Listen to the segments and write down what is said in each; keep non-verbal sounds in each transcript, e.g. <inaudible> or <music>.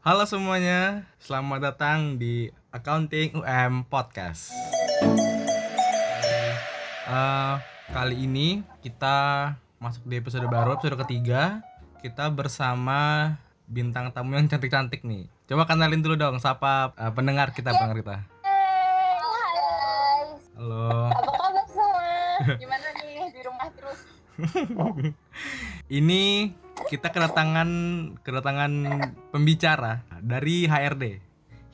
Halo semuanya, selamat datang di Accounting UM Podcast. Eh, kali ini kita masuk di episode baru, episode ketiga. Kita bersama bintang tamu yang cantik-cantik nih. Coba kenalin dulu dong, siapa eh, pendengar kita, kita. Hai. Halo. Apa kabar semua? Gimana nih di rumah terus? <laughs> Ini kita kedatangan kedatangan pembicara dari HRD,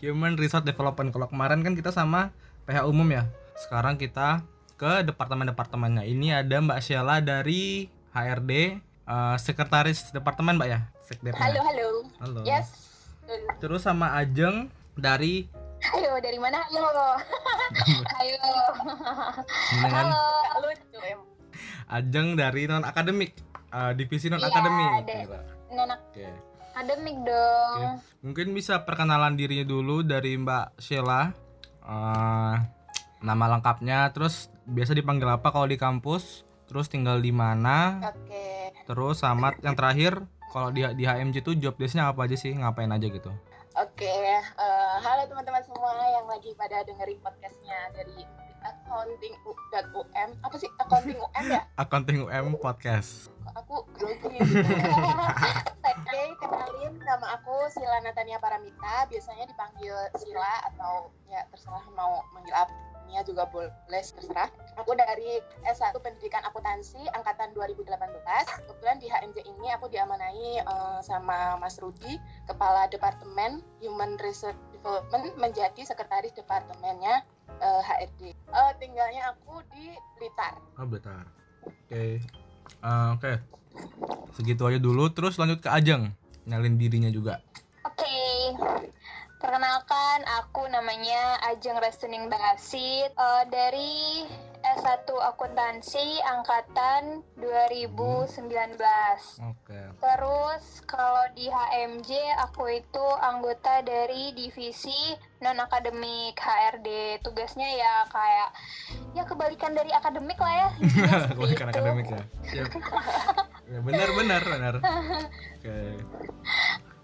Human Resource Development. Kalau kemarin kan kita sama PH umum ya. Sekarang kita ke departemen-departemennya. Ini ada Mbak Sheila dari HRD, eh, sekretaris departemen Mbak ya, sekdepnya. Halo, halo. Halo. Yes. Terus sama Ajeng dari Ayo, dari mana? Halo. <laughs> Ayo. dengan Halo. Lucu. Ajeng dari non akademik, eh, divisi non Iya, akademik. ada. Gitu. Oke. akademik dong. Oke. Mungkin bisa perkenalan dirinya dulu dari Mbak Sheila. Eh, nama lengkapnya, terus biasa dipanggil apa kalau di kampus, terus tinggal di mana, Oke. terus sama yang terakhir kalau di di HMJ itu job desk-nya apa aja sih, ngapain aja gitu. Oke. Eh, halo teman-teman semua yang lagi pada dengerin podcastnya dari accounting U- dan UM. Apa sih accounting UM ya? <laughs> Accounting UM Podcast. Aku grogi gitu. Oke, kenalin nama aku Sila Natania Paramita, biasanya dipanggil Sila atau ya terserah mau manggil apa juga boleh terserah. Aku dari S1 Pendidikan Akuntansi angkatan 2018. Kebetulan di HMJ ini aku diamanai eh, sama Mas Rudi, Kepala Departemen Human Resource Development menjadi sekretaris departemennya eh, HRD. Eh, tinggalnya aku di Blitar. Oh, bentar. Oke. Eh, Oke. Segitu aja dulu, terus lanjut ke Ajeng. Nyalin dirinya juga. Oke, perkenalkan aku namanya Ajeng Restuning Basit eh, dari S1 Akuntansi angkatan 2019. Oke. Terus kalau di HMJ aku itu anggota dari divisi non akademik HRD. Tugasnya ya kayak ya kebalikan dari akademik lah ya. intinya seperti Bukan itu. akademik ya. Siap. <laughs> Ya, benar benar benar. <laughs> Oke.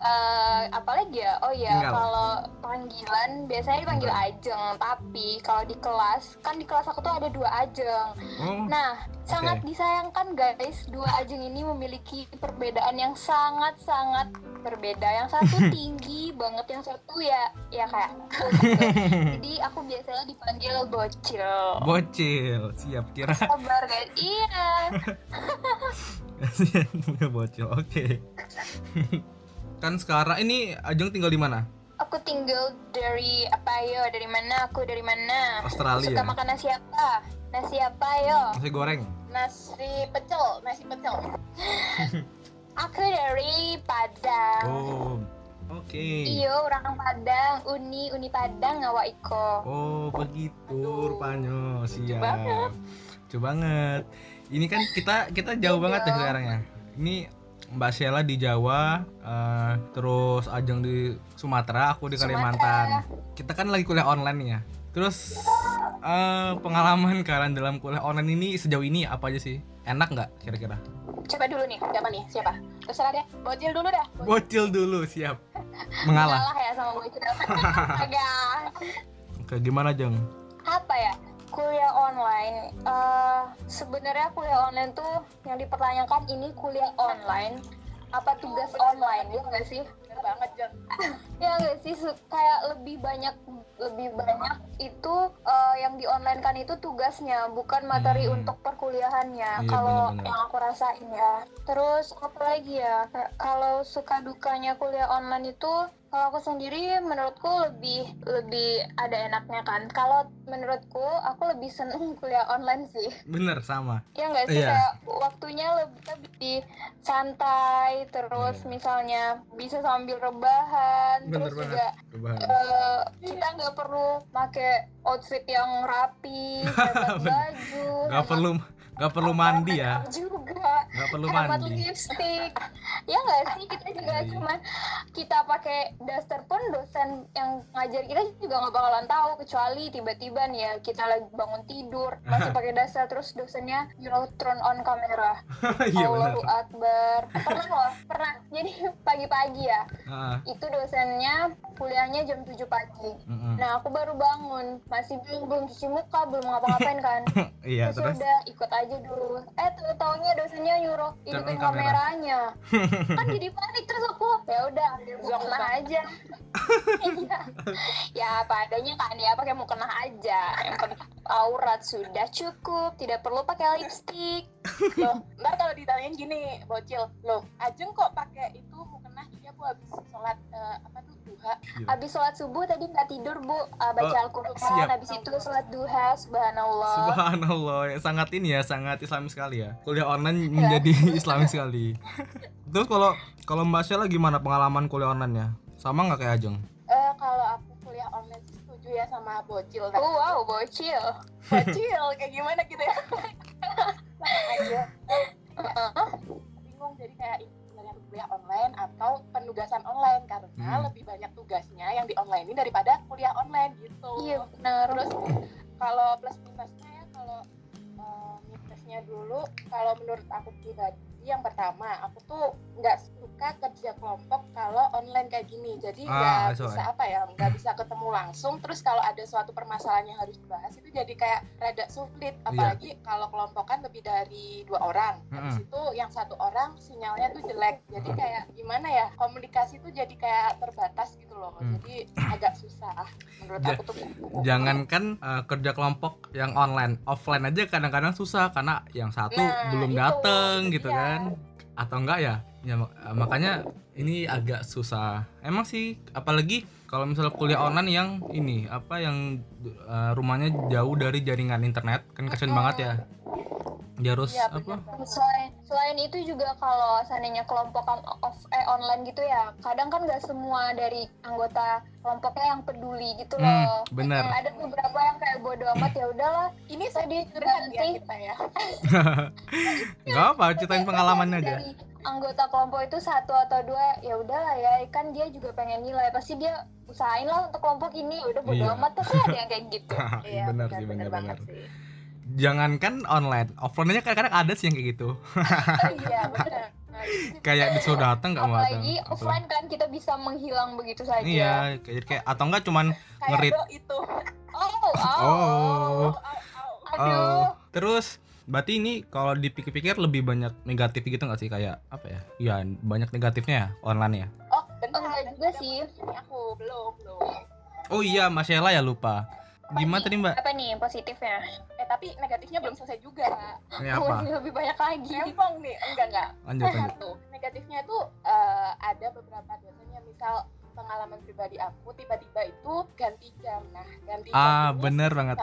Eh, apalagi ya oh ya kalau panggilan biasanya dipanggil ajeng tapi kalau di kelas kan di kelas aku tuh ada dua ajeng Oh, nah sangat disayangkan guys dua ajeng ini memiliki perbedaan yang sangat sangat berbeda yang satu <laughs> tinggi banget yang satu ya ya kayak <laughs> jadi aku biasanya dipanggil bocil bocil. Siap kira. sabar guys iya <laughs> Kasihan bocil. Oke. Kan sekarang ini Ajeng tinggal di mana? aku tinggal dari apa yo dari mana aku dari mana Australia. suka makan nasi apa nasi apa yo Nasi goreng. nasi pecel nasi pecel <laughs> aku dari Padang Oh. Oke. iyo orang Padang uni uni Padang ngawa iko Oh, begitu Aduh. rupanya. Siap. banget. Lucu banget. Ini kan kita kita jauh Iya banget ya sekarang ya. Ini Mbak Sheila di Jawa, eh, terus Ajeng di Sumatera, aku di Sumatera. Kalimantan. Kita kan lagi kuliah online nih ya. Terus eh, pengalaman kalian dalam kuliah online ini sejauh ini apa aja sih? Enak nggak kira-kira? coba dulu nih siapa nih siapa terserah deh bocil dulu dah Bocil dulu, siap. <laughs> Mengalah. Ngalah ya sama bocil <laughs> agak Oke, gimana Jeng? apa ya kuliah online eh sebenarnya kuliah online tuh yang dipertanyakan ini kuliah online. Apa tugas online? Ya nggak sih? Bener banget Jeng <laughs> ya nggak sih? Kayak lebih banyak lebih banyak itu eh, yang di online kan itu tugasnya bukan materi Hmm. untuk perkuliahannya Iya, kalau yang aku rasain ya. Terus apa lagi ya? Kalau suka dukanya kuliah online itu kalau aku sendiri menurutku lebih lebih ada enaknya kan kalau menurutku aku lebih seneng <laughs> kuliah online sih Bener sama. ya nggak sih Iya. kayak waktunya lebih, lebih santai terus Iya. misalnya bisa sambil rebahan Bener terus banget. juga Rebahan. eh, kita nggak perlu pakai outfit yang rapi <laughs> baju Gak hemat perlu gak perlu mandi ya. juga Gak perlu hemat mandi. lipstick ya nggak sih kita juga Iya. cuman kita pakai daster pun dosen yang ngajar kita juga nggak bakalan tahu kecuali tiba-tiba nih ya kita lagi bangun tidur masih <laughs> pakai daster terus dosennya you know turn on kamera. <laughs> Iya Allahu Akbar. Pernah loh pernah. Jadi pagi-pagi ya Ah, itu dosennya kuliahnya jam 7 pagi. Mm-mm. nah aku baru bangun masih belum belum cuci muka belum ngapa-ngapain kan. <laughs> Iya terus, terus? udah ikut aja dulu. Eh tuh taunya dosennya nyuruh hidupin kameranya kan jadi panik terus aku ya udah ambil mukena aja. iya. <laughs> Ya apa adanya kan ya pakai mukena aja. Yang penting aurat sudah cukup tidak perlu pakai lipstick loh ntar kalau ditanyain gini bocil. Loh Ajeng kok pakai itu mukena? Iya bu habis sholat eh, apa tuh duha. Habis sholat subuh tadi nggak tidur bu. Uh, baca Oh, Al-Quran habis itu sholat duha subhanallah. Subhanallah, ya, sangat ini ya, sangat Islami sekali ya. Kuliah online menjadi <laughs> Islami sekali. <laughs> Terus kalau kalau Mbak Sheila gimana pengalaman kuliah online-nya? Sama nggak kayak Ajeng? Eh, kalau aku kuliah online sih setuju ya sama bocil oh wow bocil <laughs> bocil kayak gimana gitu ya sama aja Heeh. bingung jadi kayak ini sebenarnya kuliah online atau penugasan online karena Hmm. lebih banyak tugasnya yang di online ini daripada kuliah online gitu iya benar terus kalau plus minusnya ya kalau eh, minusnya dulu kalau menurut aku pribadi yang pertama aku tuh nggak suka kerja kelompok kalau online kayak gini. Jadi Ah, nggak so, bisa apa ya nggak bisa ketemu langsung. Terus kalau ada suatu permasalahan yang harus dibahas itu jadi kayak rada sulit. Iya. apalagi kalau kelompokan lebih dari dua orang. Habis itu yang satu orang sinyalnya tuh jelek. Jadi kayak gimana ya komunikasi tuh jadi kayak terbatas gitu loh. Hmm. jadi agak susah menurut Ja- aku tuh. Jangankan eh, kerja kelompok yang online, offline aja kadang-kadang susah karena yang satu Nah, belum itu, dateng itu gitu dia. kan. Atau enggak ya? Ya eh, makanya ini agak susah. Emang sih apalagi kalau misalnya kuliah online yang ini apa yang eh, rumahnya jauh dari jaringan internet kan kasian banget ya. Dia harus Iya, apa? banget. selain selain itu juga kalau seandainya kelompokan off eh online gitu ya kadang kan nggak semua dari anggota kelompoknya yang peduli gitu Hmm, loh bener. ada beberapa yang kayak bodo amat ya udahlah ini tadi curhat ya nanti kita ya <laughs> Enggak apa, ceritain pengalamannya aja. dari anggota kelompok itu satu atau dua ya udahlah ya kan dia juga pengen nilai pasti dia usahain lah untuk kelompok ini ya udah bodo Iya. amat tapi ada yang kayak <laughs> gitu Iya, benar benar, sih, benar benar banget benar. sih. Jangankan online, offline-nya kadang-kadang ada sih yang kayak gitu. <laughs> Iya <laughs> benar Nah, itu sih Kayak disuruh datang nggak mau datang. apalagi offline kan kita bisa menghilang begitu saja Iya, kayak kayak atau enggak cuman ngerit. itu oh, oh, <laughs> Oh. Aduh Oh. Terus berarti ini kalau dipikir-pikir lebih banyak negatif gitu nggak sih kayak apa ya? Iya, banyak negatifnya ya online ya. oh bentar Enggak juga sih. aku belum belum Oh iya, Mas Sheila ya lupa. Gimana tadi, Mbak? apa nih positifnya tapi negatifnya belum selesai juga Ini apa? <laughs> Masih lebih banyak lagi Rempong nih enggak enggak Lanjut lanjut. satu negatifnya itu eh, ada beberapa dosennya misal pengalaman pribadi aku tiba-tiba itu ganti jam nah ganti jam Ah, ini bener banget.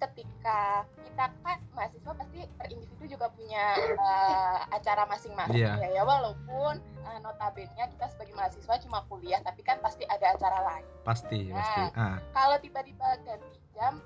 ketika kita kan mahasiswa pasti per individu juga punya eh, acara masing-masing Iya. ya ya walaupun uh, notabene kita sebagai mahasiswa cuma kuliah tapi kan pasti ada acara lain Pasti, pasti. Ah. kalau tiba-tiba ganti jam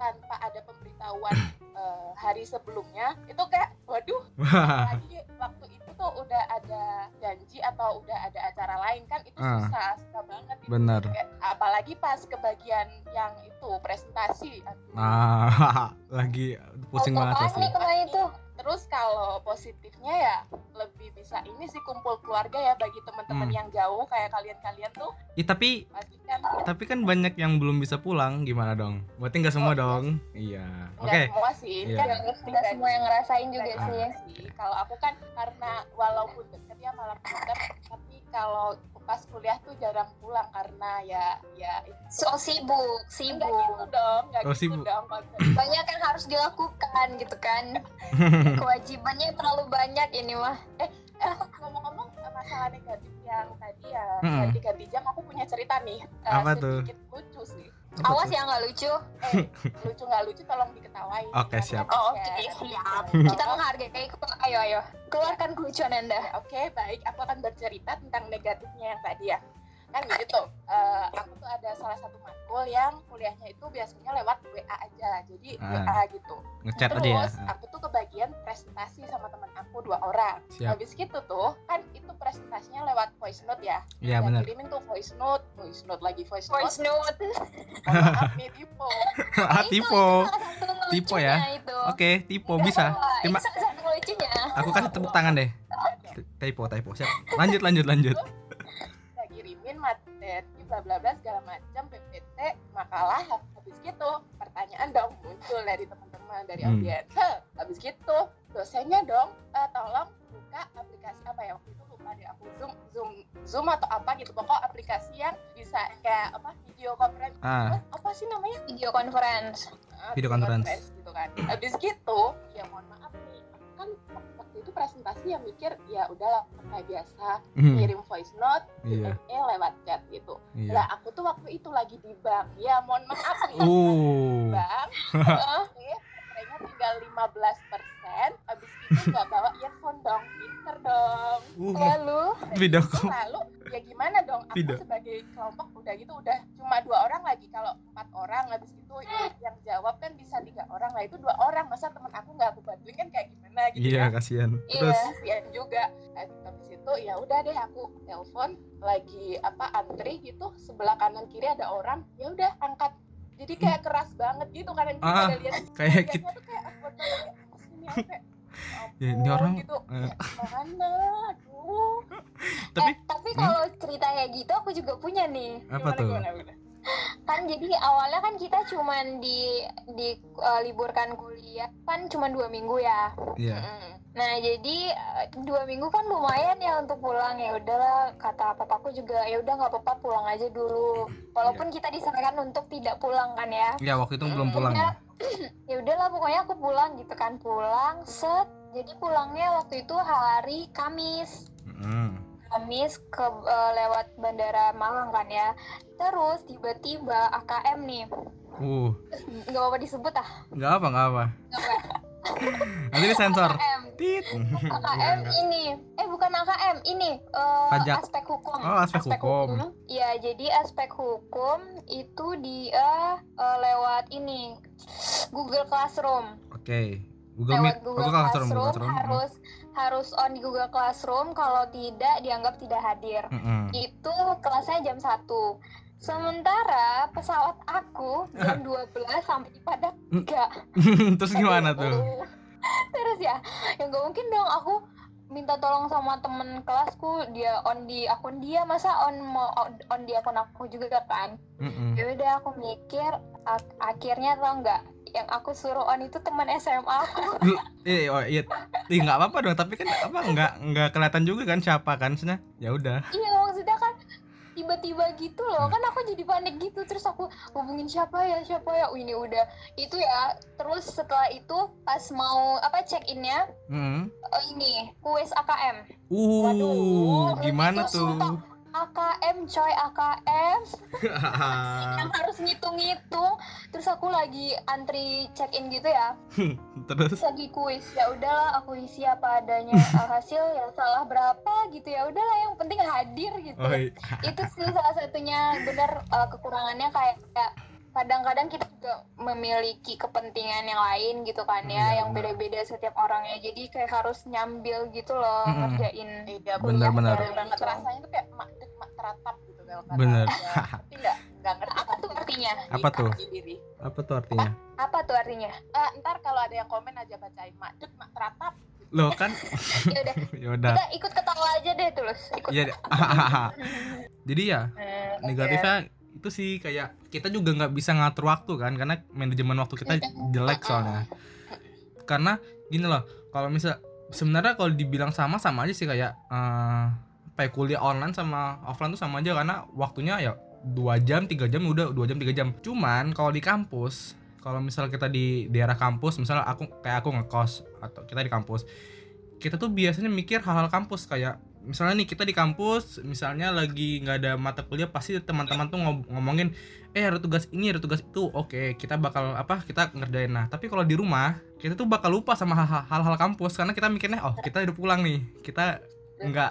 tanpa ada pemberitahuan <clears throat> eh, hari sebelumnya itu kayak waduh <laughs> lagi waktu itu tuh udah ada janji atau udah ada acara lain kan itu Ah. susah susah banget itu. Bener. Kayak, apalagi pas ke bagian yang itu presentasi aduh. Nah, <laughs> lagi pusing banget kemarin itu terus kalau positifnya ya lebih bisa ini sih kumpul keluarga ya bagi teman-teman Hmm. yang jauh kayak kalian-kalian tuh Ih, tapi pasti kan tapi kan banyak yang belum bisa pulang, gimana dong? Berarti nggak semua Oh, iya. dong? Iya. Oke. nggak semua sih Iya. kan nggak semua yang ngerasain juga Pribadi sih ya sih. Kalau aku kan karena walaupun deket ya malam deket, tapi kalau pas kuliah tuh jarang pulang karena ya ya itu. So sibuk enggak gitu sibuk dong, enggak Oh, gitu sibuk. dong banyak yang harus dilakukan gitu kan. <laughs> Kewajibannya terlalu banyak ini mah. Eh, ngomong-ngomong eh, masalah negatif yang tadi ya Mm-mm. ganti-ganti jam aku punya cerita nih. Eh, Apa tuh? sedikit lucu sih Apa awas tuh? ya nggak lucu eh <laughs> lucu nggak lucu tolong diketawain Oke, Karena siap. oh oke siap Oh, <laughs> kita menghargai ayo ayo keluarkan kelucuan anda Oke, baik. Aku akan bercerita tentang negatifnya yang tadi ya. Kan gitu, eh, aku tuh ada salah satu matkul yang kuliahnya itu biasanya lewat WA aja. Jadi Ah. WA gitu. Ngechat Terus aja ya. Aku tuh kebagian presentasi sama teman aku dua orang. Siap. Habis gitu tuh, kan itu presentasinya lewat voice note ya. Iya Dan benar. Kirimin tuh voice note, voice note lagi voice note. Voice note. <laughs> Oh, maaf nih tipe. <laughs> Ah, <laughs> lucunya ya. Itu. Oke, tipe Iya, bisa. Terima aku kasih tepuk tangan deh. Typo, typo. Siap. Lanjut, lanjut, lanjut. Kirimin materi bla bla bla segala macam PPT, makalah habis gitu pertanyaan dong muncul dari teman-teman dari Hmm. audiens. Habis gitu dosennya dong eh, tolong buka aplikasi apa ya waktu itu lupa deh aku zoom zoom zoom atau apa gitu pokok aplikasi yang bisa kayak apa video conference Ah, apa sih namanya Video conference. Ah, Video conference. gitu kan habis gitu ya mohon maaf nih aku kan itu presentasi yang mikir ya udahlah kayak biasa hmm, kirim voice note Iya. eh lewat chat gitu. Iya. lah aku tuh waktu itu lagi di bank. Ya mohon maaf nih Uh, bank. <laughs> Eh, baterainya tinggal 15 persen abis itu nggak bawa earphone dong pinter dong. Uh, Lalu video call. lalu ya gimana dong? Aku Tidak. sebagai kelompok udah gitu udah cuma dua orang lagi. Kalau empat orang habis itu yang- yang jawab kan bisa tiga orang. Lah itu dua orang. Masa teman aku nggak aku bantuin kan kayak gimana gitu Iya, kan kasihan. Iya. Kasihan juga. Habis itu ya udah deh aku telepon lagi apa antri gitu. Sebelah kanan kiri ada orang. Ya udah angkat. Jadi kayak keras banget gitu karena kita Ah, ada lihat kayak kita- kayak kayak "Apa sih ini apa ya?" Ini orang, gitu eh. mana aduh <laughs> tapi eh, tapi kalau cerita kayak gitu aku juga punya nih. apa Gimana, tuh? gimana, gimana? Kan jadi awalnya kan kita cuman di di eh, liburkan kuliah kan cuma dua minggu ya. Iya. Mm-mm. Nah jadi eh, dua minggu kan lumayan ya untuk pulang ya udahlah kata papaku juga ya udah nggak apa-apa pulang aja dulu. Walaupun kita disarankan untuk tidak pulang kan ya. Ya, waktu itu belum Hmm, pulang ya. <clears throat> ya udahlah pokoknya aku pulang gitu kan pulang set jadi pulangnya waktu itu hari Kamis Mm. Kamis ke eh, lewat bandara Malang kan ya terus tiba-tiba AKM nih Uh, nggak apa-apa disebut ah nggak apa, nggak apa. nggak apa <laughs> Nanti disensor. AKM Tit. AKM <laughs> ini eh bukan AKM ini eh, Pajak. aspek hukum Oh, aspek hukum. Iya jadi aspek hukum itu dia eh, lewat ini Google Classroom Oke. Google Meet, Google, Google Classroom, Classroom, Classroom. harus harus on di Google Classroom kalau tidak dianggap tidak hadir. Mm-mm. Itu kelasnya jam 1. Sementara pesawat aku jam <laughs> 12 sampai pada Hmm. 3. <laughs> Terus gimana tuh? <laughs> Terus ya, ya nggak mungkin dong aku minta tolong sama temen kelasku dia on di akun dia masa on mau on, di akun aku juga kan Mm-mm. ya udah aku mikir ak- akhirnya tau nggak yang aku suruh on itu teman SMA aku <laughs> Eh, oh, iya, Ih, nggak apa-apa dong. Tapi kan apa nggak nggak kelihatan juga kan siapa kan? Maksudnya, ya udah. Iya maksudnya kan tiba-tiba gitu loh kan aku jadi panik gitu terus aku hubungin siapa ya siapa ya oh, ini udah itu ya terus setelah itu pas mau apa check innya Mm. oh ini kuis AKM Uh, Waduh, gimana itu sumpah. AKM coy AKM <laughs> yang harus ngitung-ngitung. Terus aku lagi antri check in gitu ya. <laughs> Terus, terus lagi kuis. Ya udahlah aku isi apa adanya <laughs> hasil ya salah berapa gitu ya. Udahlah yang penting hadir gitu. Oh, iya. itu sih salah satunya benar uh, kekurangannya kayak, kayak kadang-kadang kita juga memiliki kepentingan yang lain gitu kan Iya, ya yang beda-beda setiap orangnya jadi kayak harus nyambil gitu loh Mm-mm. ngerjain Iya, Benar, benar. bener banget rasanya tuh kayak mak dek mak teratap gitu kalau kata Bener. dia. <laughs> Tapi nggak nggak ngerti apa tuh artinya Apa tuh? Di diri. apa tuh artinya? apa tuh artinya Eh, ntar kalau ada yang komen aja bacain mak dek mak teratap. Loh kan, <laughs> ya udah <laughs> ya udah. kita ikut ketawa aja deh tulus ikut Iya. Jadi ya Hmm, negatifnya itu sih kayak kita juga nggak bisa ngatur waktu kan karena manajemen waktu kita jelek soalnya. Karena gini loh, kalau misal sebenarnya kalau dibilang sama sama aja sih kayak eh kayak kuliah online sama offline tuh sama aja karena waktunya ya dua jam tiga jam udah dua jam tiga jam. Cuman kalau di kampus kalau misal kita di daerah kampus misalnya aku kayak aku ngekos atau kita di kampus kita tuh biasanya mikir hal-hal kampus kayak misalnya nih kita di kampus misalnya lagi nggak ada mata kuliah pasti teman-teman tuh ngom- ngomongin eh ada tugas ini ada tugas itu. Oke kita bakal apa kita ngerjain. Nah tapi kalau di rumah kita tuh bakal lupa sama hal- hal-hal kampus karena kita mikirnya oh kita udah pulang nih kita nggak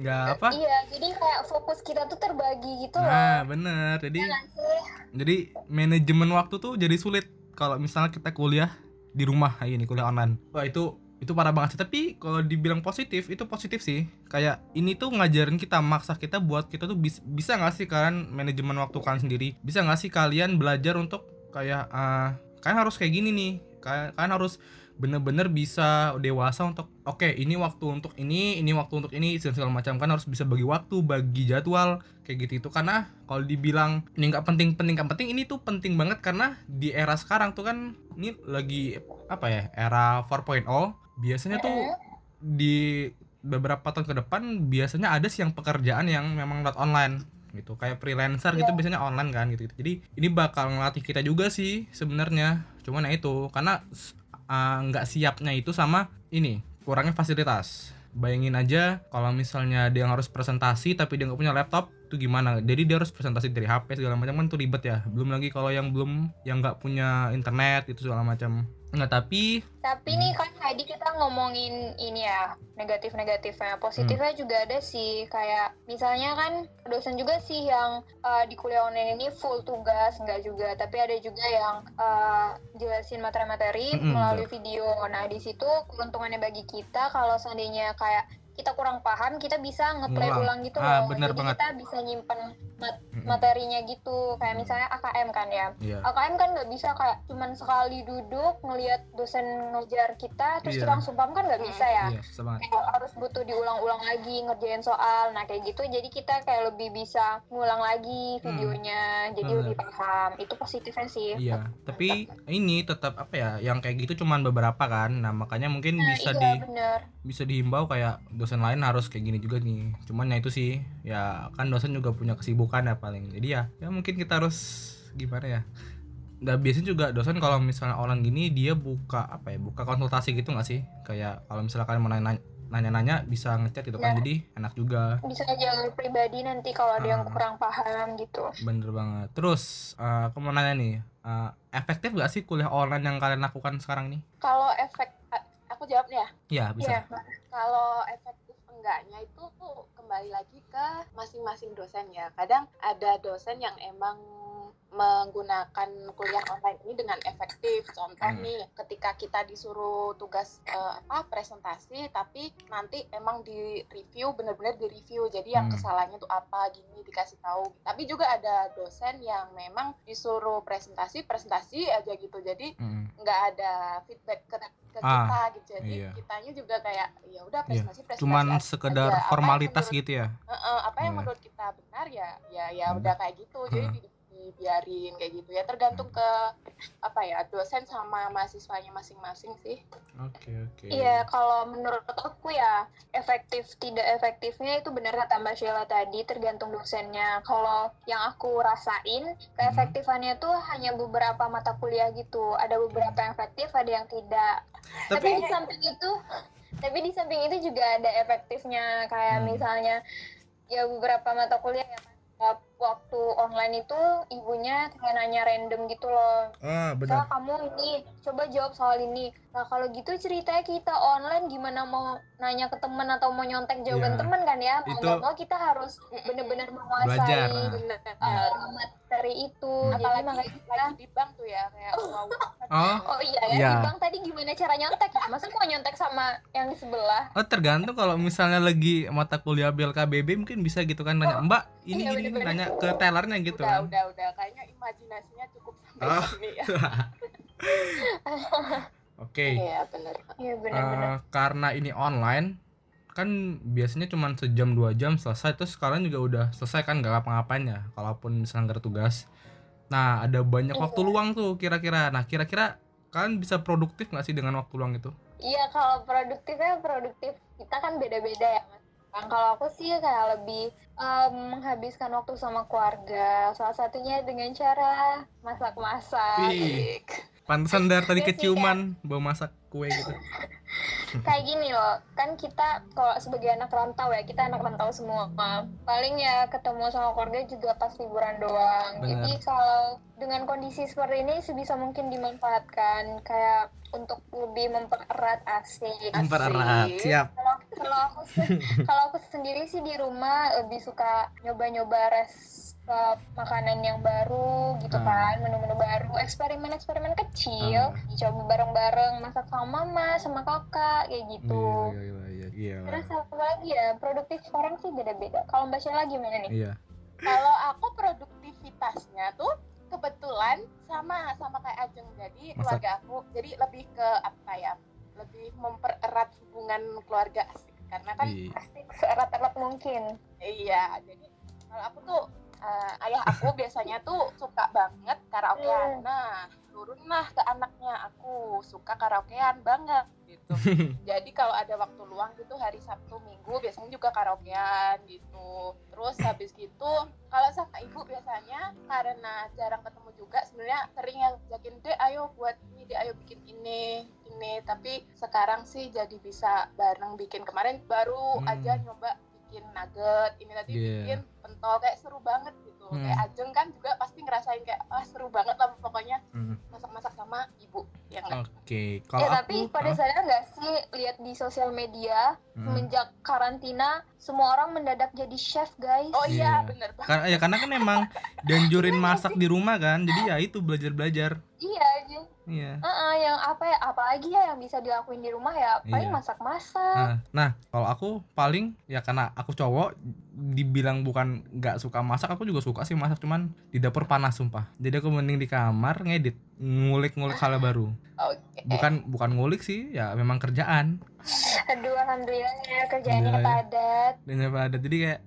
nggak apa? Iya jadi kayak fokus kita tuh terbagi gitu loh. Nah bener. Jadi sih? jadi manajemen waktu tuh jadi sulit. Kalau misalnya kita kuliah di rumah ini kuliah online. Wah itu itu parah banget sih. Tapi kalau dibilang positif itu positif sih. Kayak ini tuh ngajarin kita maksa kita buat kita tuh bis, bisa nggak sih kalian manajemen waktu kalian sendiri? Bisa nggak sih kalian belajar untuk kayak uh, kalian harus kayak gini nih. Kalian, kalian harus bener-bener bisa dewasa untuk oke okay, ini waktu untuk ini ini waktu untuk ini segala macam. Kan harus bisa bagi waktu bagi jadwal kayak gitu itu karena kalau dibilang ini nggak penting penting nggak penting ini tuh penting banget. Karena di era sekarang tuh kan ini lagi apa ya era 4.0 biasanya tuh di beberapa tahun ke depan biasanya ada sih yang pekerjaan yang memang not online gitu. Kayak freelancer gitu biasanya online kan gitu, gitu jadi ini bakal ngelatih kita juga sih sebenarnya. Cuman ya itu karena nggak uh, siapnya itu sama ini kurangnya fasilitas. Bayangin aja kalau misalnya dia harus presentasi tapi dia nggak punya laptop itu gimana? Jadi dia harus presentasi dari HP segala macam kan tuh ribet ya. Belum lagi kalau yang belum yang nggak punya internet itu segala macam Nggak, tapi tapi nih kan tadi kita ngomongin ini ya negatif-negatifnya. Positifnya hmm. juga ada sih kayak misalnya kan dosen juga sih yang uh, di kuliah online ini full tugas nggak juga. Tapi ada juga yang uh, jelasin materi-materi hmm, melalui video. Nah di situ keuntungannya bagi kita kalau seandainya kayak kita kurang paham kita bisa ngeplay ulang, ulang gitu ah, loh bener jadi banget. kita bisa nyimpen mat materinya gitu kayak misalnya AKM kan ya yeah. AKM kan nggak bisa kayak cuman sekali duduk ngelihat dosen ngejar kita terus yeah. kita langsung paham kan nggak bisa ya yeah, kayak harus butuh diulang-ulang lagi ngerjain soal nah kayak gitu jadi kita kayak lebih bisa ngulang lagi hmm. videonya hmm. jadi Bener. lebih paham itu positifnya sih iya tapi ini tetap apa ya yang kayak gitu cuman beberapa kan nah makanya mungkin nah, bisa iya, di bener. bisa dihimbau kayak dosen lain harus kayak gini juga nih. Cuman ya itu sih ya kan dosen juga punya kesibukan ya paling. Jadi ya ya mungkin kita harus gimana ya? Nggak biasanya juga dosen kalau misalnya orang gini dia buka apa ya buka konsultasi gitu nggak sih? Kayak kalau misalnya kalian mau nanya nanya-nanya bisa ngechat gitu kan ya. jadi enak juga. Bisa jalur pribadi nanti kalau ada yang ah. kurang paham gitu. Bener banget. Terus uh, aku mau nanya nih uh, efektif gak sih kuliah online yang kalian lakukan sekarang nih? Kalau efek jawabnya ya bisa ya. kalau efektif enggaknya itu kembali lagi ke masing-masing dosen ya kadang ada dosen yang emang menggunakan kuliah online ini dengan efektif. Contoh hmm. nih, ketika kita disuruh tugas uh, apa presentasi, tapi nanti emang di review benar-benar di review. Jadi yang hmm. kesalahannya tuh apa gini dikasih tahu. Tapi juga ada dosen yang memang disuruh presentasi presentasi aja gitu. Jadi nggak hmm. ada feedback ke, ke ah, kita gitu. Jadi iya. kitanya juga kayak ya udah presentasi iya. presentasi. Cuman aja. Sekedar formalitas menurut, gitu ya. Uh, uh, apa yang yeah. menurut kita benar ya ya ya hmm. udah kayak gitu. Jadi hmm dibiarin kayak gitu ya tergantung ke apa ya dosen sama mahasiswanya masing-masing sih. Oke okay, oke. Okay. Iya kalau menurut aku ya efektif tidak efektifnya itu benar kata Mbak Sheila tadi tergantung dosennya. Kalau yang aku rasain keefektifannya tuh hanya beberapa mata kuliah gitu. Ada beberapa yang efektif ada yang tidak. Tapi, tapi di samping itu tapi di samping itu juga ada efektifnya kayak hmm. misalnya ya beberapa mata kuliah yang waktu online itu ibunya kayak nanya random gitu loh. Ah, benar. kamu ini coba jawab soal ini. Nah, kalau gitu ceritanya kita online gimana mau nanya ke teman atau mau nyontek jawaban yeah. teman kan ya? Mau itu... mau kita harus benar-benar menguasai bener, uh, materi itu. Hmm. Apalagi makanya kita lagi di bank tuh ya kayak wow. <laughs> oh, oh iya ya, yeah. di bank tadi gimana cara nyontek? Masa mau nyontek sama yang di sebelah? Oh, tergantung kalau misalnya lagi mata kuliah BLKBB mungkin bisa gitu kan nanya, oh, "Mbak, ini iya, ini, nanya ke tellernya gitu udah, kan udah udah kayaknya imajinasinya cukup sampai oh. sini ya <laughs> Oke. Okay. Iya benar. Iya benar. Uh, karena ini online, kan biasanya cuma sejam dua jam selesai terus sekarang juga udah selesai kan nggak ngapa-ngapain ya kalaupun misalnya nggak tugas nah ada banyak iya. waktu luang tuh kira-kira nah kira-kira kalian bisa produktif nggak sih dengan waktu luang itu iya kalau produktifnya produktif kita kan beda-beda ya mas Nah, kalau aku sih kayak lebih um, menghabiskan waktu sama keluarga. Salah satunya dengan cara masak-masak. Pantesan dari tadi iya keciuman bau masak kue gitu. <laughs> kayak gini loh, kan kita kalau sebagai anak rantau ya, kita anak rantau semua. Paling ya ketemu sama keluarga juga pas liburan doang. Bener. Jadi kalau dengan kondisi seperti ini sebisa mungkin dimanfaatkan kayak untuk lebih mempererat asik. Mempererat, siap. Kalau aku <laughs> kalau aku sendiri sih di rumah lebih suka nyoba-nyoba res makanan yang baru gitu Hmm. kan menu-menu baru eksperimen-eksperimen kecil Hmm. dicoba bareng-bareng masak sama mama sama kakak kayak gitu Iya, iya, iya, iya. terus apa lagi ya produktif orang sih beda-beda kalau mbak Sheila gimana nih Iya. Kalau aku produktivitasnya tuh kebetulan sama sama kayak Ajeng jadi Masak. keluarga aku jadi lebih ke apa ya lebih mempererat hubungan keluarga asik karena kan Iya. pasti seerat-erat mungkin iya jadi kalau aku tuh eh, ayah aku biasanya tuh suka banget karaokean Hmm. nah turunlah ke anaknya aku suka karaokean banget gitu. <laughs> Jadi kalau ada waktu luang gitu hari Sabtu Minggu biasanya juga karaokean gitu. Terus habis gitu kalau sama ibu biasanya karena jarang ketemu juga sebenarnya sering yang jakin deh ayo buat ini deh ayo bikin ini ini. Tapi sekarang sih jadi bisa bareng bikin. Kemarin baru Hmm. aja nyoba bikin nugget ini tadi Iya. bikin pentol kayak seru banget gitu Hmm. kayak Ajeng kan juga pasti ngerasain kayak ah seru banget lah pokoknya Hmm. masak-masak sama ibu yang Oke, kalau ya aku tapi pada Hah? sadar nggak sih lihat di sosial media Hmm. semenjak karantina semua orang mendadak jadi chef guys oh iya Iya. bener banget Karena ya karena kan emang <laughs> dianjurin masak di rumah kan. Jadi ya itu belajar-belajar. iya aja Iya. Heeh, yang apa ya apalagi ya yang bisa dilakuin di rumah ya paling Iya. masak-masak Nah, nah kalau aku paling ya karena aku cowok dibilang bukan nggak suka masak aku juga suka sih masak cuman di dapur panas sumpah. Jadi aku mending di kamar ngedit ngulik-ngulik hal baru. oke. Bukan bukan ngulik sih ya memang kerjaan. Aduh alhamdulillah ya kerjaannya ya. padat. Dan apa ada jadi kayak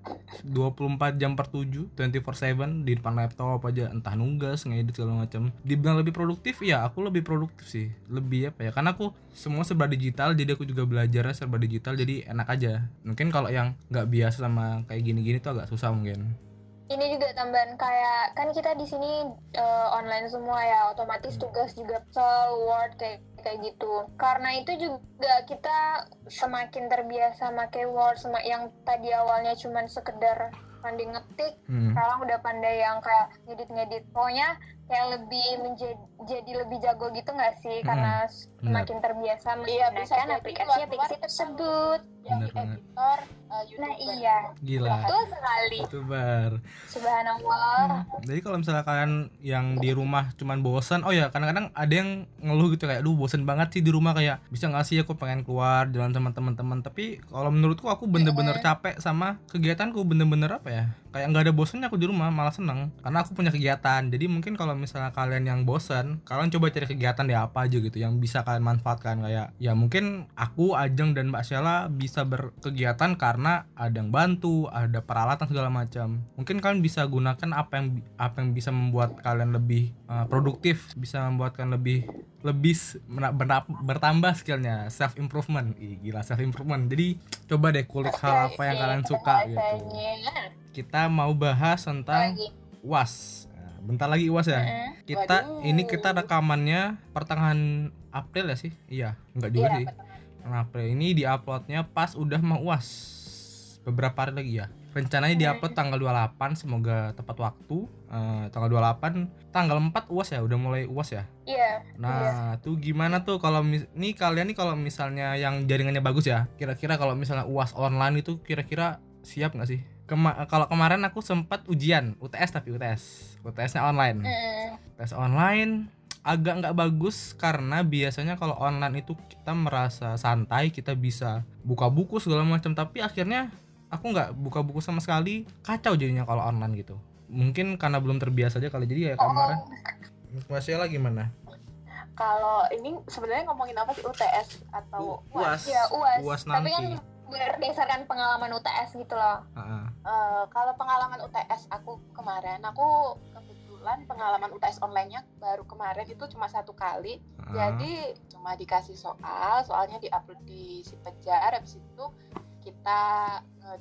24 jam per 7 24/7 di depan laptop aja entah nugas ngedit segala macam dibilang lebih produktif ya aku lebih produktif sih. Lebih apa ya karena aku semua serba digital jadi aku juga belajarnya serba digital jadi enak aja. Mungkin kalau yang nggak biasa sama kayak gini-gini tuh agak susah mungkin. Ini juga tambahan kayak kan kita di sini eh, online semua ya otomatis tugas juga Excel Word kayak kayak gitu. Karena itu juga kita semakin terbiasa pakai Word sama yang tadi awalnya cuman sekedar pandai ngetik hmm. sekarang udah pandai yang kayak ngedit-ngedit. Pokoknya kayak lebih menjadi jadi lebih jago gitu nggak sih? Mm-mm. karena semakin terbiasa Iya, menggunakan jadi aplikasi-aplikasi tersebut. Yang Bener banget. editor uh, YouTuber nah iya. Gila. Betul sekali. Itu bar subhanallah jadi kalau misalnya kalian yang di rumah cuman bosan oh ya kadang-kadang ada yang ngeluh gitu kayak aduh bosan banget sih di rumah kayak bisa nggak sih aku pengen keluar jalan sama teman-teman? Tapi kalau menurutku aku bener-bener capek sama kegiatanku bener-bener apa ya kayak nggak ada bosannya aku di rumah malah seneng. Karena aku punya kegiatan. Jadi mungkin kalau misalnya kalian yang bosan kalian coba cari kegiatan ya apa aja gitu yang bisa kalian manfaatkan. Kayak ya mungkin aku Ajeng dan Mbak Sheila bisa berkegiatan karena ada yang bantu ada peralatan segala macam. Mungkin kalian bisa gunakan apa yang apa yang bisa membuat kalian lebih uh, produktif bisa membuat kalian lebih lebih bertambah skillnya self improvement. Gila self improvement. Jadi coba deh kulik hal apa yang kalian suka gitu. kita mau bahas tentang uas Nah, bentar lagi uas ya. Kita ini kita rekamannya pertengahan April ya sih? Iya nggak juga Iya, sih. Nah, April. Ini diuploadnya pas udah mau uas beberapa hari lagi ya rencananya diupload tanggal 28 semoga tepat waktu Eh, tanggal 28 tanggal 4 uas ya udah mulai uas ya iya Nah, tuh gimana tuh kalau nih kalian nih kalau misalnya yang jaringannya bagus ya. Kira-kira kalau misalnya UAS online itu kira-kira siap nggak sih? Kema- kalau kemarin aku sempat ujian UTS tapi UTS. UTS-nya online. Heeh. Tes online agak nggak bagus karena biasanya kalau online itu kita merasa santai, kita bisa buka buku segala macam tapi akhirnya aku nggak buka buku sama sekali, kacau jadinya kalau online gitu. Mungkin karena belum terbiasa aja kali jadi ya kemarin. Mas Sheila gimana? kalau ini sebenarnya ngomongin apa sih UTS atau UAS. Iya, UAS. UAS Tapi nanti. kan berdasarkan pengalaman UTS gitu loh. Ha-ha. Eh, kalau pengalaman UTS aku kemarin, aku kebetulan pengalaman UTS online-nya baru kemarin itu cuma satu kali. Ha-ha. Jadi cuma dikasih soal, soalnya diupload di si Pejar, habis itu kita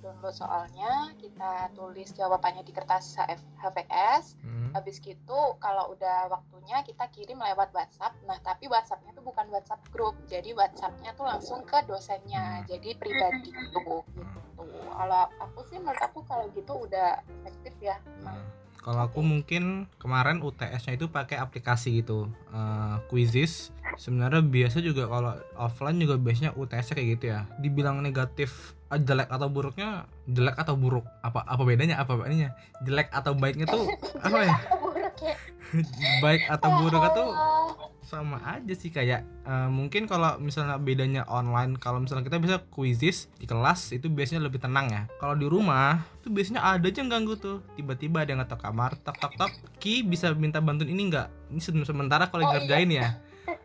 download soalnya, kita tulis jawabannya di kertas HF HVS. Hmm. Habis gitu kalau udah waktunya kita kirim lewat WhatsApp. Nah, tapi WhatsAppnya tuh bukan WhatsApp grup. Jadi WhatsAppnya tuh langsung ke dosennya. Jadi pribadi gitu. gitu. Kalau aku sih menurut aku kalau gitu udah efektif ya. Nah, kalau aku mungkin kemarin UTS-nya itu pakai aplikasi gitu, eh, Quizzes. Sebenarnya biasa juga kalau offline juga biasanya UTS-nya kayak gitu ya. Dibilang negatif eh, jelek atau buruknya jelek atau buruk. Apa apa bedanya? Apa bedanya? Jelek atau baiknya tuh <laughs> apa ya? Buruk ya? <laughs> Baik atau buruk itu Oh, sama aja sih kayak eh, mungkin kalau misalnya bedanya online kalau misalnya kita bisa quizzes di kelas itu biasanya lebih tenang ya. Kalau di rumah tuh biasanya ada aja yang ganggu tuh. Tiba-tiba ada yang ngetok kamar tok tok tok. Ki bisa minta bantuin ini nggak? Ini se- sementara kalau Oh, ngerjain ya.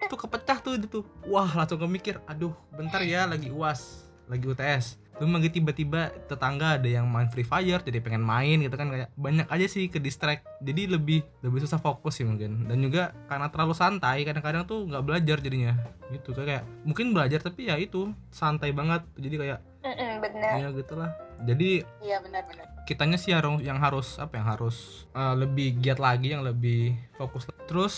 Tuh kepecah tuh itu tuh. Wah langsung kemikir aduh bentar ya lagi uas lagi UTS belum lagi tiba-tiba tetangga ada yang main Free Fire jadi pengen main gitu kan kayak banyak aja sih ke distract. Jadi lebih lebih susah fokus sih mungkin. Dan juga karena terlalu santai kadang-kadang tuh nggak belajar jadinya. Gitu kayak mungkin belajar tapi ya itu santai banget. Jadi kayak bener. ya gitulah. Jadi Iya benar-benar. kitanya sih harus yang harus apa yang harus eh, lebih giat lagi yang lebih fokus. Terus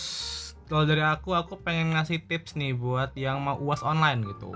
kalau dari aku aku pengen ngasih tips nih buat yang mau uas online gitu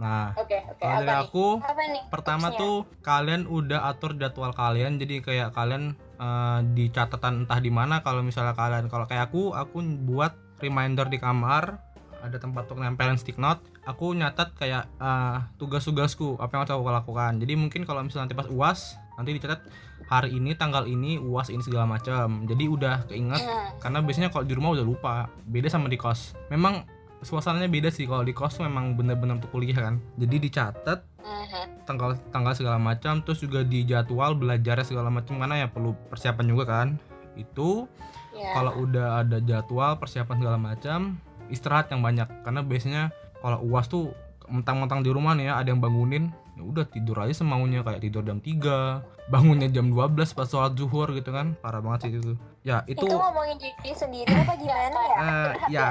nah Oke oke kalau dari nih? aku nih pertama tipsnya? tuh kalian udah atur jadwal kalian jadi kayak kalian eh, di catatan entah di mana kalau misalnya kalian kalau kayak aku aku buat reminder di kamar ada tempat untuk nempelin stick note aku nyatat kayak eh, tugas-tugasku apa yang harus aku lakukan jadi mungkin kalau misalnya nanti pas uas nanti dicatat hari ini tanggal ini uas ini segala macam jadi udah keinget Hmm. karena biasanya kalau di rumah udah lupa beda sama di kos memang suasananya beda sih kalau di kos memang bener-bener untuk kuliah kan jadi dicatat Mhm. tanggal tanggal segala macam terus juga di jadwal belajarnya segala macam mana ya perlu persiapan juga kan itu Ya. kalau udah ada jadwal persiapan segala macam istirahat yang banyak karena biasanya kalau uas tuh mentang-mentang di rumah nih ya ada yang bangunin ya udah tidur aja semaunya kayak tidur jam 3 bangunnya jam 12 pas sholat zuhur gitu kan. Parah banget sih itu. Ya itu itu ngomongin diri sendiri apa gimana ya? Eh, ya.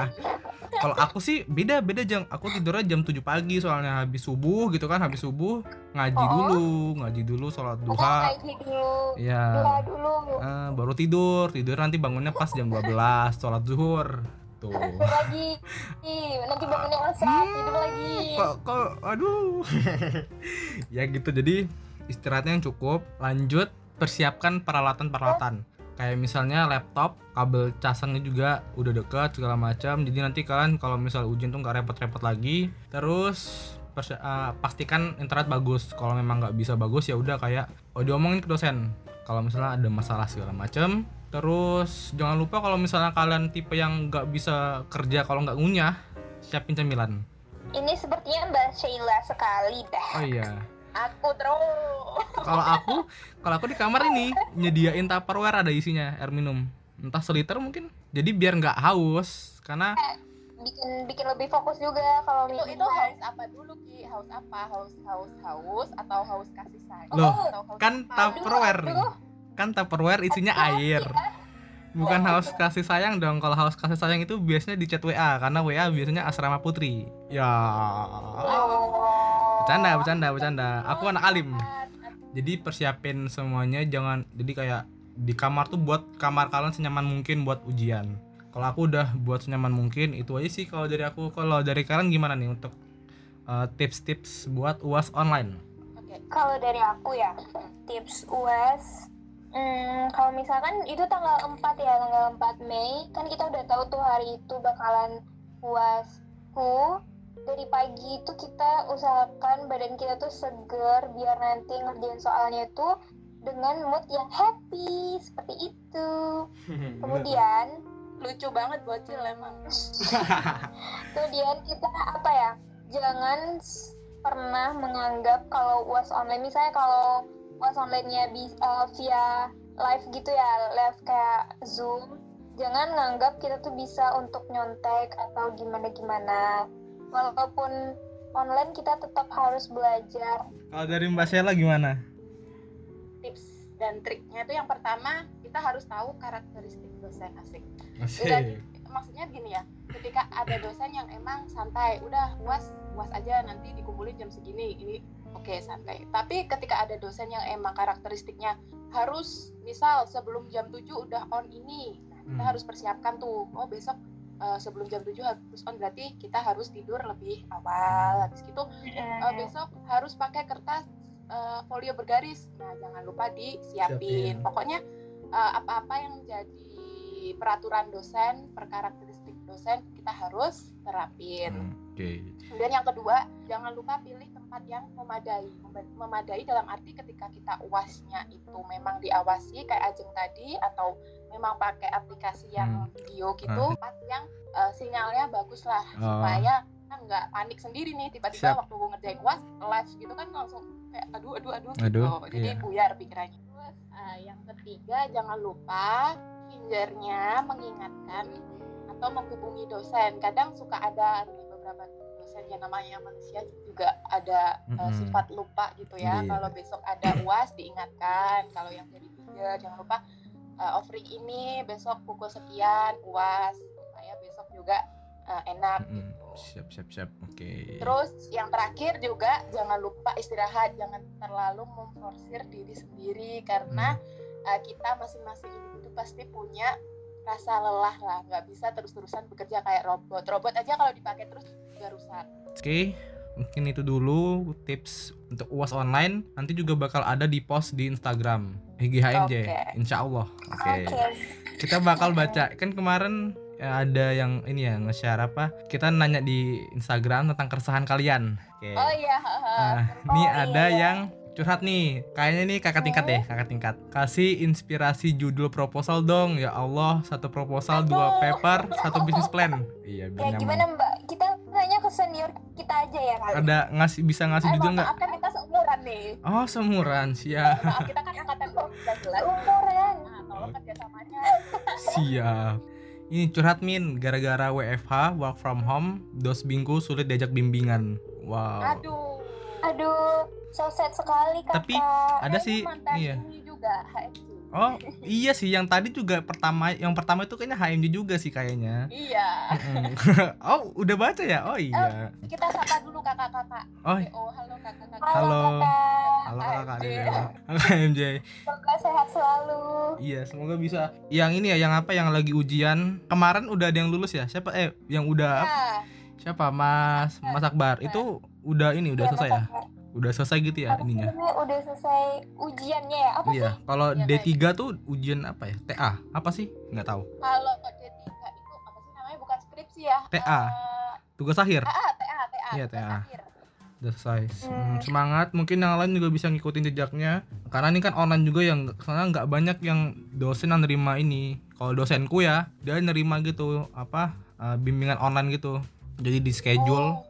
Kalau aku sih beda beda jam. Aku tidurnya jam 7 pagi soalnya. Habis subuh gitu kan habis subuh. Ngaji Oh. dulu ngaji dulu sholat duha. dulu ya. dulu. Eh, baru tidur. Tidur nanti bangunnya pas jam 12 sholat zuhur tuh <laughs> tidur lagi. Nanti bangunnya asap tidur lagi. kok kok aduh. <laughs> Ya gitu jadi istirahatnya yang cukup. Lanjut persiapkan peralatan peralatan kayak misalnya laptop kabel casannya juga udah deket segala macam. Jadi nanti kalian kalau misal ujian tuh nggak repot-repot lagi terus persi- eh, pastikan internet bagus. Kalau memang nggak bisa bagus ya udah kayak oh diomongin ke dosen. Kalau misalnya ada masalah segala macam terus jangan lupa kalau misalnya kalian tipe yang nggak bisa kerja kalau nggak ngunyah siapin cemilan ini sepertinya mbak Sheila sekali dah oh iya Aku terus. kalau aku kalau aku di kamar ini nyediain tupperware ada isinya air minum entah seliter mungkin jadi biar nggak haus karena bikin bikin lebih fokus juga kalau Itu minum itu haus apa dulu Ki? Haus apa? Haus haus haus atau haus kasih sayang? Loh, Atau haus kan tupperware nih aduh. Kan tupperware isinya air. Bukan haus kasih sayang dong. Kalau haus kasih sayang itu biasanya di chat WA karena WA biasanya asrama putri. Ya. Bercanda bercanda bercanda. Aku anak alim. Jadi persiapin semuanya jangan jadi kayak di kamar tuh buat kamar kalian senyaman mungkin buat ujian. Kalau aku udah buat senyaman mungkin itu aja sih kalau dari aku. Kalau dari kalian gimana nih untuk uh, tips-tips buat uas online? Oke. Kalau dari aku ya, tips UAS Hmm, kalau misalkan itu tanggal 4 ya, tanggal 4 Mei, kan kita udah tahu tuh hari itu bakalan UASku. Dari pagi itu kita usahakan badan kita tuh seger biar nanti ngerjain soalnya tuh dengan mood yang happy seperti itu. <laughs> Kemudian Lucu banget bocil emang. <laughs> Kemudian kita apa ya? Jangan pernah menganggap kalau UAS online misalnya kalau UAS online-nya bisa via live gitu ya, live kayak Zoom, jangan nganggap kita tuh bisa untuk nyontek atau gimana-gimana. Walaupun online kita tetap harus belajar. kalau dari Mbak Sheila gimana Tips dan triknya itu yang pertama kita harus tahu karakteristik dosen asik. Asik. Maksudnya gini ya, ketika ada dosen yang emang santai, udah uas uas aja nanti dikumpulin jam segini, ini oke santai. Tapi ketika ada dosen yang emang karakteristiknya harus misal sebelum jam 7 udah on ini, nah, kita Hmm. harus persiapkan tuh. Oh besok eh, sebelum jam 7 harus on berarti kita harus tidur lebih awal. Habis gitu eh, besok harus pakai kertas eh, folio bergaris. Nah, jangan lupa disiapin. Siapin. Pokoknya eh, apa-apa yang jadi peraturan dosen, per karakteristik dosen kita harus terapin. Hmm, Oke. Kemudian yang kedua, jangan lupa pilih tempat yang memadai. Mem- Memadai dalam arti ketika kita uasnya itu memang diawasi kayak Ajeng tadi atau memang pakai aplikasi yang Hmm. video gitu, Ah. tempat yang eh, sinyalnya bagus lah Oh. supaya kita nggak panik sendiri nih tiba-tiba Siap. waktu ngerjain uas live gitu kan langsung kayak aduh aduh aduh, Aduh, gitu. Jadi iya. buyar pikirannya. Terus eh, yang ketiga jangan lupa fingernya mengingatkan atau menghubungi dosen. Kadang suka ada nih beberapa yang namanya manusia juga ada uh, Mm-mm. sifat lupa gitu ya. Iya. Kalau besok ada uas diingatkan. Kalau yang jadi finger jangan lupa uh, offering ini besok pukul sekian uas supaya besok juga uh, enak Mm-mm. gitu. Siap siap siap. Oke. Terus yang terakhir juga jangan lupa istirahat, jangan terlalu memforsir diri sendiri karena uh, kita masing-masing itu pasti punya rasa lelah lah, nggak bisa terus-terusan bekerja kayak robot. Robot aja kalau dipakai terus Oke, mungkin itu dulu tips untuk UAS online. Nanti juga bakal ada di post di Instagram HGHMJ, Oke. Insya Allah. Oke. Oke. Kita bakal baca. Kan kemarin ya, ada yang ini ya nge-share apa? Kita nanya di Instagram tentang keresahan kalian. Oke. Oh iya, Nah, ini Oh, ada iya. yang curhat nih. Kayaknya nih kakak tingkat deh, kakak tingkat. Kasih inspirasi judul proposal dong. Ya Allah, satu proposal, dua Aduh. paper, satu bisnis plan. Iya, Ya nyaman. gimana Mbak? Kita tanya ke senior kita aja ya kali. Ada ngasih bisa ngasih eh, mohon nggak? maaf kan kita seumuran nih. Oh, semuran, siap. Maaf kita kan angkatan 2019. Umuran. Nah, tolong kerjasamanya. Siap. Ini curhat min gara-gara WFH work from home, dos bingku sulit diajak bimbingan. Wow. Aduh. Aduh, so sad sekali kakak. Tapi ada Nah, sih iya. ini HMJ. Oh, <laughs> iya sih yang tadi juga pertama yang pertama itu kayaknya HMJ juga sih kayaknya. Iya. <laughs> Oh, udah baca ya? Oh iya. Kita sapa dulu kakak-kakak. Oh, Oh, halo kakak-kakak. Halo. kakak. halo kakak HMJ. Halo. Semoga sehat selalu. Iya, semoga bisa. Yang ini ya, yang apa yang lagi ujian. Kemarin udah ada yang lulus ya? Siapa eh yang udah Ya, siapa? Mas Mas Akbar. Itu udah ini udah Iya, selesai ya? Udah selesai gitu ya Apa ininya. Udah selesai ujiannya ya? Apa Iya, kalau Iya, D3 tuh ujian apa ya? TA. Apa sih? Nggak tahu. kalau D3 itu apa sih namanya? Bukan skripsi ya. TA. Eh, Tugas akhir. TA, TA, TA. Iya, tugas TA. akhir. Udah selesai. Hmm. Hmm, semangat. Mungkin yang lain juga bisa ngikutin jejaknya. Karena ini kan online juga yang soalnya nggak banyak yang dosen yang nerima ini. Kalau dosenku ya, dia nerima gitu apa eh, bimbingan online gitu. Jadi di schedule, Oh,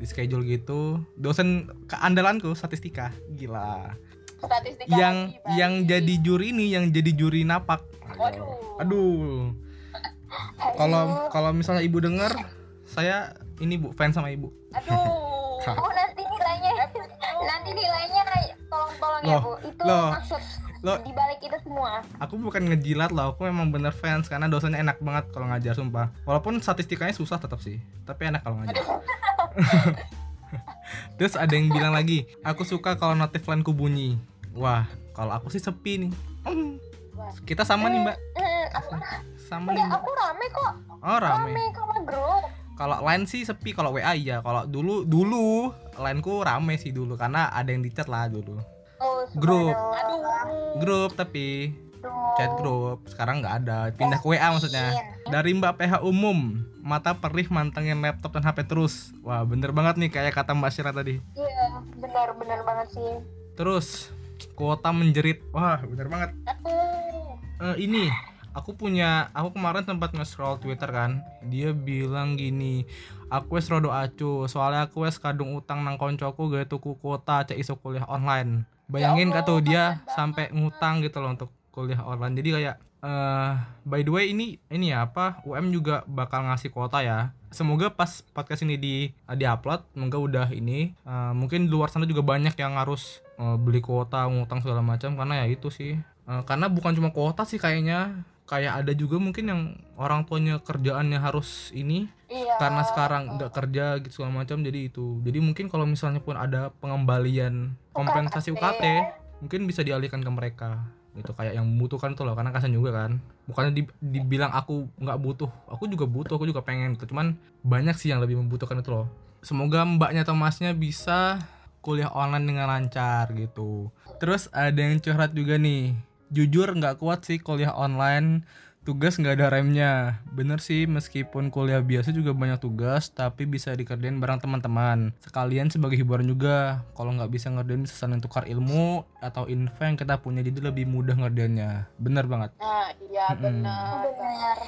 di schedule gitu. Dosen keandalanku statistika. Gila. statistika yang lagi, yang jadi juri ini yang jadi juri napak. Waduh. Aduh. Kalau kalau misalnya ibu dengar, saya ini bu fans sama ibu. Aduh. <laughs> Oh nanti nilainya nanti nilainya tolong-tolong ya Loh, bu itu loh, maksud loh. di balik itu semua Aku bukan ngejilat loh, aku memang bener fans karena dosennya enak banget kalau ngajar sumpah. Walaupun statistikanya susah tetap sih, tapi enak kalau ngajar. <laughs> <laughs> Terus ada yang bilang lagi, aku suka kalau notif line-ku bunyi. Wah, kalau aku sih sepi nih. Kita sama nih mbak, hmm, aku, sama nih mbak. aku rame kok Oh rame. rame sama grup Kalau line sih sepi, kalau WA iya. Kalau dulu dulu line-ku rame sih dulu karena ada yang di chat lah dulu. oh, Grup. Aduh. Grup tapi Aduh. chat grup sekarang nggak ada. Pindah ke WA maksudnya. Dari Mbak PH umum mata perih mantengin laptop dan HP terus. Wah bener banget nih kayak kata Mbak Syira tadi. Iya benar benar banget sih. Terus kuota menjerit. Wah bener banget. Eh, ini. Aku punya aku kemarin sempat nge-scroll Twitter kan. Dia bilang gini aku wes rodo acu soalnya aku wes kadung utang nang koncoku gaya tuku kuota cek iso kuliah online. Bayangin Ya kak tuh Allah, dia sampai ngutang gitu loh untuk kuliah online. Jadi kayak eh by the way ini ini ya apa UM juga bakal ngasih kuota ya. Semoga pas podcast ini di di upload semoga udah ini Eh, mungkin di luar sana juga banyak yang harus eh, beli kuota ngutang segala macam karena ya itu sih. Eh, karena bukan cuma kuota sih kayaknya kayak ada juga mungkin yang orang tuanya kerjaannya harus ini Iya. karena sekarang nggak kerja gitu segala macam jadi itu. Jadi mungkin kalau misalnya pun ada pengembalian kompensasi UKT mungkin bisa dialihkan ke mereka gitu kayak yang membutuhkan tuh loh karena kasian juga kan. Bukannya di- dibilang aku nggak butuh aku juga butuh aku juga pengen gitu. Cuman banyak sih yang lebih membutuhkan itu loh. Semoga mbaknya atau masnya bisa kuliah online dengan lancar gitu. Terus ada yang curhat juga nih jujur nggak kuat sih kuliah online tugas nggak ada remnya. Bener sih meskipun kuliah biasa juga banyak tugas tapi bisa dikerjain bareng teman-teman. Sekalian sebagai hiburan juga. Kalau nggak bisa ngerjain bisa saling tukar ilmu atau info yang kita punya jadi lebih mudah ngerjainnya. Bener banget. Nah, iya Mm-mm. benar. benar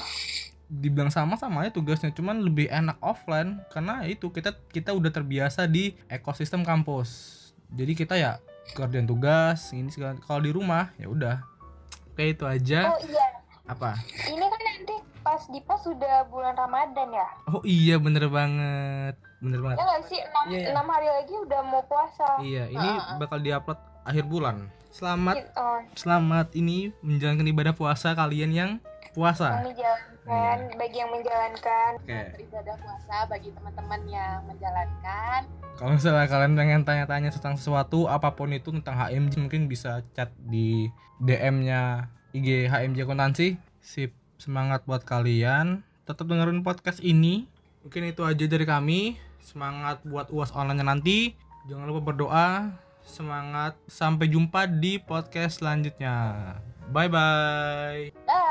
dibilang sama sama aja tugasnya cuman lebih enak offline. Karena itu kita kita udah terbiasa di ekosistem kampus. Jadi kita ya kerjaan tugas ini segala kalau di rumah ya udah. Oke itu aja. Oh iya apa? Ini kan nanti pas di pas sudah bulan ramadan ya? Oh iya bener banget. Bener banget. Ya nggak sih? Enam Iya, iya. enam hari lagi udah mau puasa. Iya ini Ah. bakal diupload akhir bulan. Selamat oh. selamat ini menjalankan ibadah puasa kalian yang puasa. Menjalankan bagi yang menjalankan. Oke. Beribadah puasa bagi teman-teman yang menjalankan. Kalau misalnya kalian pengen tanya-tanya tentang sesuatu apa pun itu tentang HMJ mungkin bisa chat di DM-nya IG HMJ Akuntansi. Sip, semangat buat kalian. Tetap dengerin podcast ini. Mungkin itu aja dari kami. Semangat buat UAS online nanti. Jangan lupa berdoa. Semangat. Sampai jumpa di podcast selanjutnya. Bye bye.